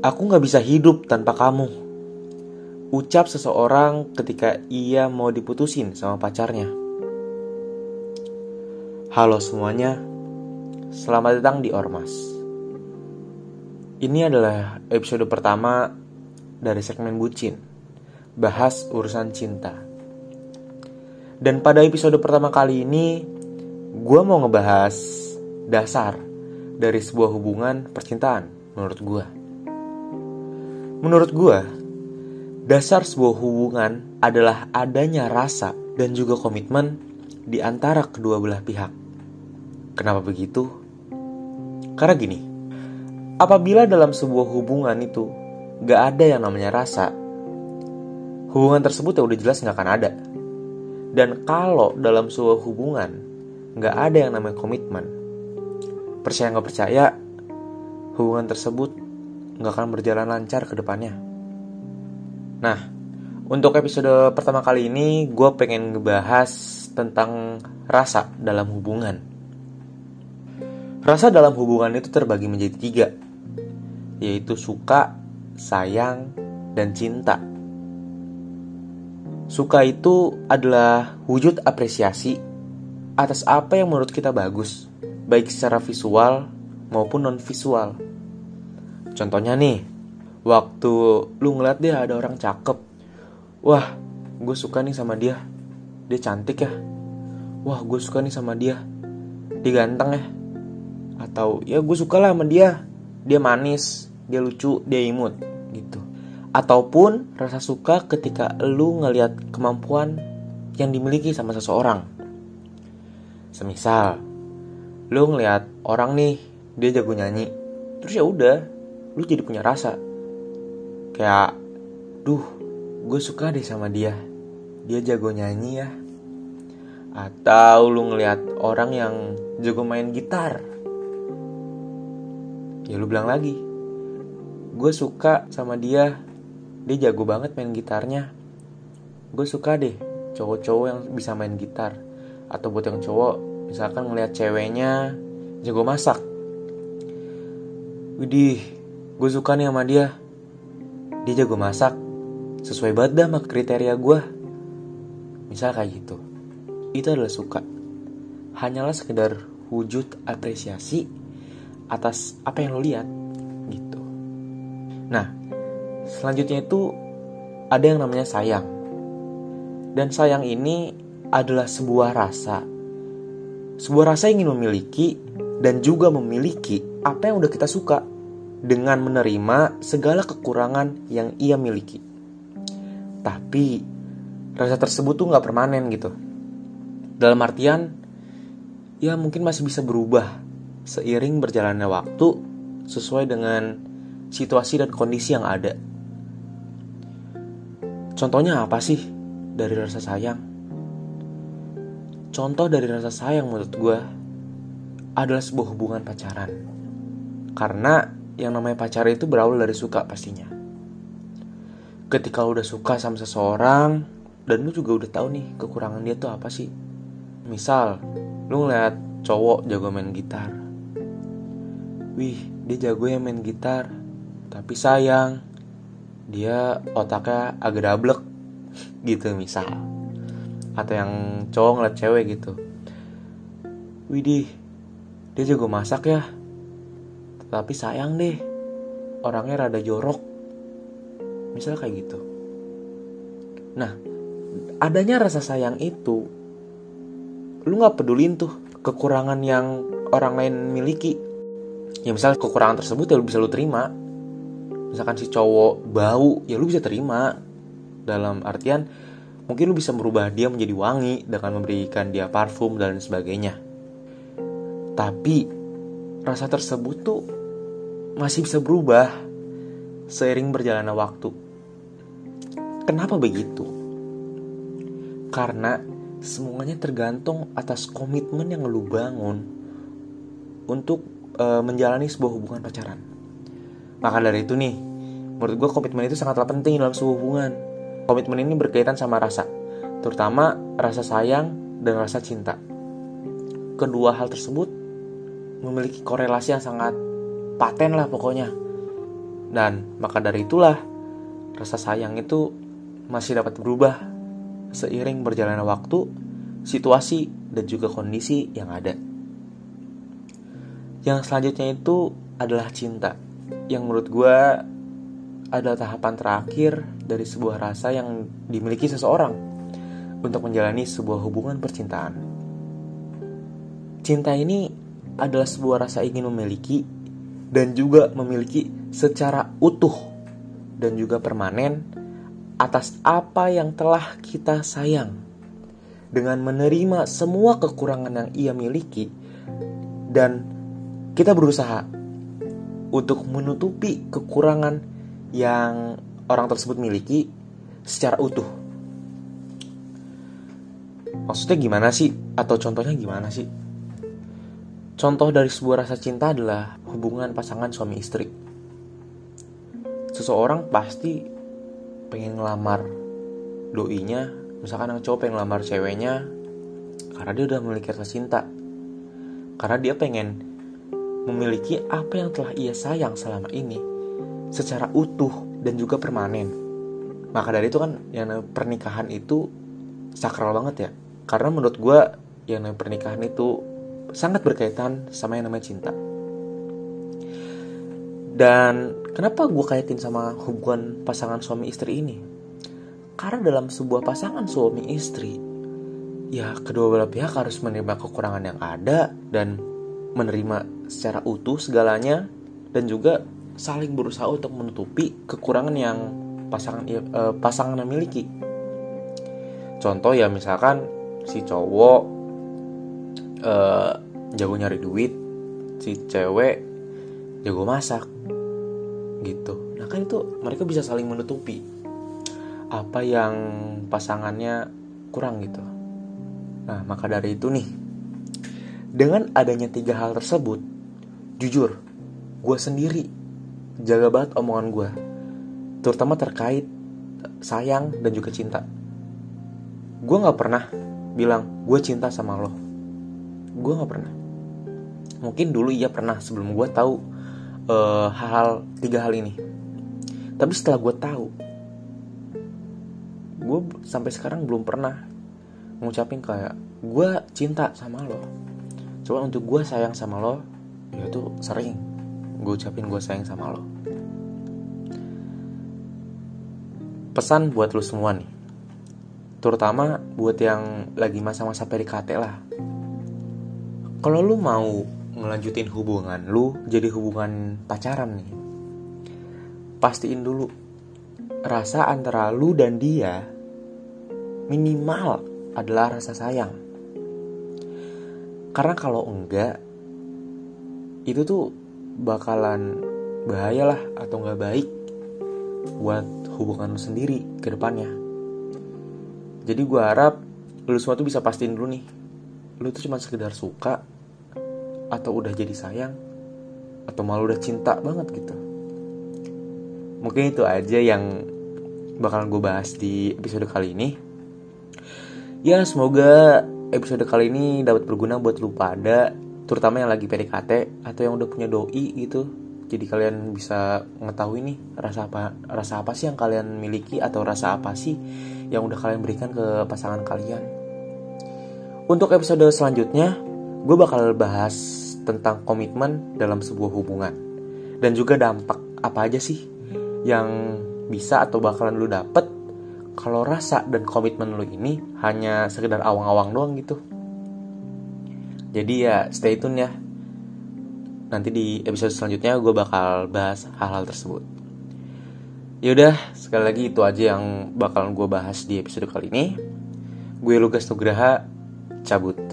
Aku gak bisa hidup tanpa kamu. Ucap seseorang ketika ia mau diputusin sama pacarnya. Halo semuanya, selamat datang di Ormas. Ini adalah episode pertama dari segmen Bucin, bahas urusan cinta. Dan pada episode pertama kali ini, gue mau ngebahas dasar dari sebuah hubungan percintaan menurut gue. Menurut gue, dasar sebuah hubungan adalah adanya rasa dan juga komitmen di antara kedua belah pihak. Kenapa begitu? Karena gini, apabila dalam sebuah hubungan itu gak ada yang namanya rasa, hubungan tersebut ya udah jelas gak akan ada. Dan kalau dalam sebuah hubungan gak ada yang namanya komitmen, Percaya nggak percaya, hubungan tersebut nggak akan berjalan lancar ke depannya. Nah, untuk episode pertama kali ini, gue pengen ngebahas tentang rasa dalam hubungan. Rasa dalam hubungan itu terbagi menjadi tiga, yaitu suka, sayang, dan cinta. Suka itu adalah wujud apresiasi atas apa yang menurut kita bagus, baik secara visual maupun non visual. Contohnya nih, waktu lu ngeliat dia ada orang cakep, wah gue suka nih sama dia, dia cantik ya, wah gue suka nih sama dia, dia ganteng ya, atau ya gue suka lah sama dia, dia manis, dia lucu, dia imut gitu. Ataupun rasa suka ketika lu ngeliat kemampuan yang dimiliki sama seseorang. Semisal, lu ngeliat orang nih dia jago nyanyi. Terus ya udah lu jadi punya rasa. Kayak duh gue suka deh sama dia. Dia jago nyanyi ya. Atau lu ngeliat orang yang jago main gitar. Ya lu bilang lagi gue suka sama dia. Dia jago banget main gitarnya. Gue suka deh cowok-cowok yang bisa main gitar. Atau buat yang cowok misalkan ngelihat ceweknya jago masak. Widih, gue suka nih sama dia. Dia jago masak. Sesuai banget sama kriteria gue Misal kayak gitu. Itu adalah suka. Hanyalah sekedar wujud apresiasi Atas apa yang lo lihat Gitu. Nah, selanjutnya itu Ada yang namanya sayang. Dan sayang ini adalah sebuah rasa. Sebuah rasa ingin memiliki dan juga memiliki apa yang udah kita suka dengan menerima segala kekurangan yang ia miliki. Tapi rasa tersebut tuh nggak permanen gitu. Dalam artian, ya mungkin masih bisa berubah seiring berjalannya waktu sesuai dengan situasi dan kondisi yang ada. Contohnya apa sih dari rasa sayang? Contoh dari rasa sayang menurut gue adalah sebuah hubungan pacaran. Karena yang namanya pacaran itu berawal dari suka pastinya. Ketika lu udah suka sama seseorang dan lu juga udah tahu nih kekurangan dia tuh apa sih. Misal, lu ngeliat cowok jago main gitar. Wih, dia jago ya main gitar. Tapi sayang, dia otaknya agak dablek gitu misal atau yang cowok ngeliat cewek gitu Widih dia jago masak ya tapi sayang deh orangnya rada jorok. Misal kayak gitu. Nah adanya rasa sayang itu lu nggak pedulin tuh kekurangan yang orang lain miliki. Ya misal kekurangan tersebut ya lu bisa lu terima. Misalkan si cowok bau ya lu bisa terima. Dalam artian Mungkin lu bisa merubah dia menjadi wangi dengan memberikan dia parfum dan sebagainya. Tapi rasa tersebut tuh masih bisa berubah seiring berjalannya waktu. Kenapa begitu? Karena semuanya tergantung atas komitmen yang lu bangun untuk e, menjalani sebuah hubungan pacaran. Maka dari itu nih, menurut gue komitmen itu sangatlah penting dalam sebuah hubungan Komitmen ini berkaitan sama rasa, terutama rasa sayang dan rasa cinta. Kedua hal tersebut memiliki korelasi yang sangat paten lah pokoknya. Dan maka dari itulah rasa sayang itu masih dapat berubah seiring berjalannya waktu, situasi, dan juga kondisi yang ada. Yang selanjutnya itu adalah cinta, yang menurut gue adalah tahapan terakhir dari sebuah rasa yang dimiliki seseorang untuk menjalani sebuah hubungan percintaan. Cinta ini adalah sebuah rasa ingin memiliki dan juga memiliki secara utuh dan juga permanen atas apa yang telah kita sayang dengan menerima semua kekurangan yang ia miliki dan kita berusaha untuk menutupi kekurangan yang orang tersebut miliki secara utuh. Maksudnya gimana sih? Atau contohnya gimana sih? Contoh dari sebuah rasa cinta adalah hubungan pasangan suami istri. Seseorang pasti pengen ngelamar doinya, misalkan yang cowok pengen ngelamar ceweknya karena dia udah memiliki rasa cinta. Karena dia pengen memiliki apa yang telah ia sayang selama ini secara utuh dan juga permanen. Maka dari itu kan yang pernikahan itu sakral banget ya. Karena menurut gue yang pernikahan itu sangat berkaitan sama yang namanya cinta. Dan kenapa gue kaitin sama hubungan pasangan suami istri ini? Karena dalam sebuah pasangan suami istri, ya kedua belah pihak harus menerima kekurangan yang ada dan menerima secara utuh segalanya dan juga saling berusaha untuk menutupi kekurangan yang pasangan eh, pasangan memiliki. Contoh ya misalkan si cowok uh, jago nyari duit si cewek jago masak gitu. Nah kan itu mereka bisa saling menutupi apa yang pasangannya kurang gitu. Nah maka dari itu nih dengan adanya tiga hal tersebut jujur gue sendiri jaga banget omongan gue terutama terkait sayang dan juga cinta. Gue nggak pernah bilang gue cinta sama lo gue nggak pernah. Mungkin dulu iya pernah sebelum gue tahu uh, hal-hal tiga hal ini. Tapi setelah gue tahu gue sampai sekarang belum pernah ngucapin kayak gue cinta sama lo. Coba untuk gue sayang sama lo ya itu sering gue ucapin gue sayang sama lo. Pesan buat lo semua nih terutama buat yang lagi masa-masa PDKT lah kalau lu mau ngelanjutin hubungan lu jadi hubungan pacaran nih. Pastiin dulu rasa antara lu dan dia minimal adalah rasa sayang. Karena kalau enggak itu tuh bakalan bahaya lah atau nggak baik buat hubungan lu sendiri ke depannya. Jadi gue harap lu semua tuh bisa pastiin dulu nih lu tuh cuma sekedar suka atau udah jadi sayang atau malu udah cinta banget gitu. Mungkin itu aja yang bakalan gue bahas di episode kali ini. Ya semoga episode kali ini dapat berguna buat lu pada terutama yang lagi PDKT atau yang udah punya doi gitu. Jadi kalian bisa mengetahui nih rasa apa rasa apa sih yang kalian miliki atau rasa apa sih yang udah kalian berikan ke pasangan kalian untuk episode selanjutnya, gue bakal bahas tentang komitmen dalam sebuah hubungan dan juga dampak apa aja sih yang bisa atau bakalan lu dapet kalau rasa dan komitmen lu ini hanya sekedar awang-awang doang gitu. Jadi ya stay tune ya. Nanti di episode selanjutnya gue bakal bahas hal-hal tersebut. Yaudah, sekali lagi itu aja yang bakalan gue bahas di episode kali ini. Gue Lugas Nugraha, cabut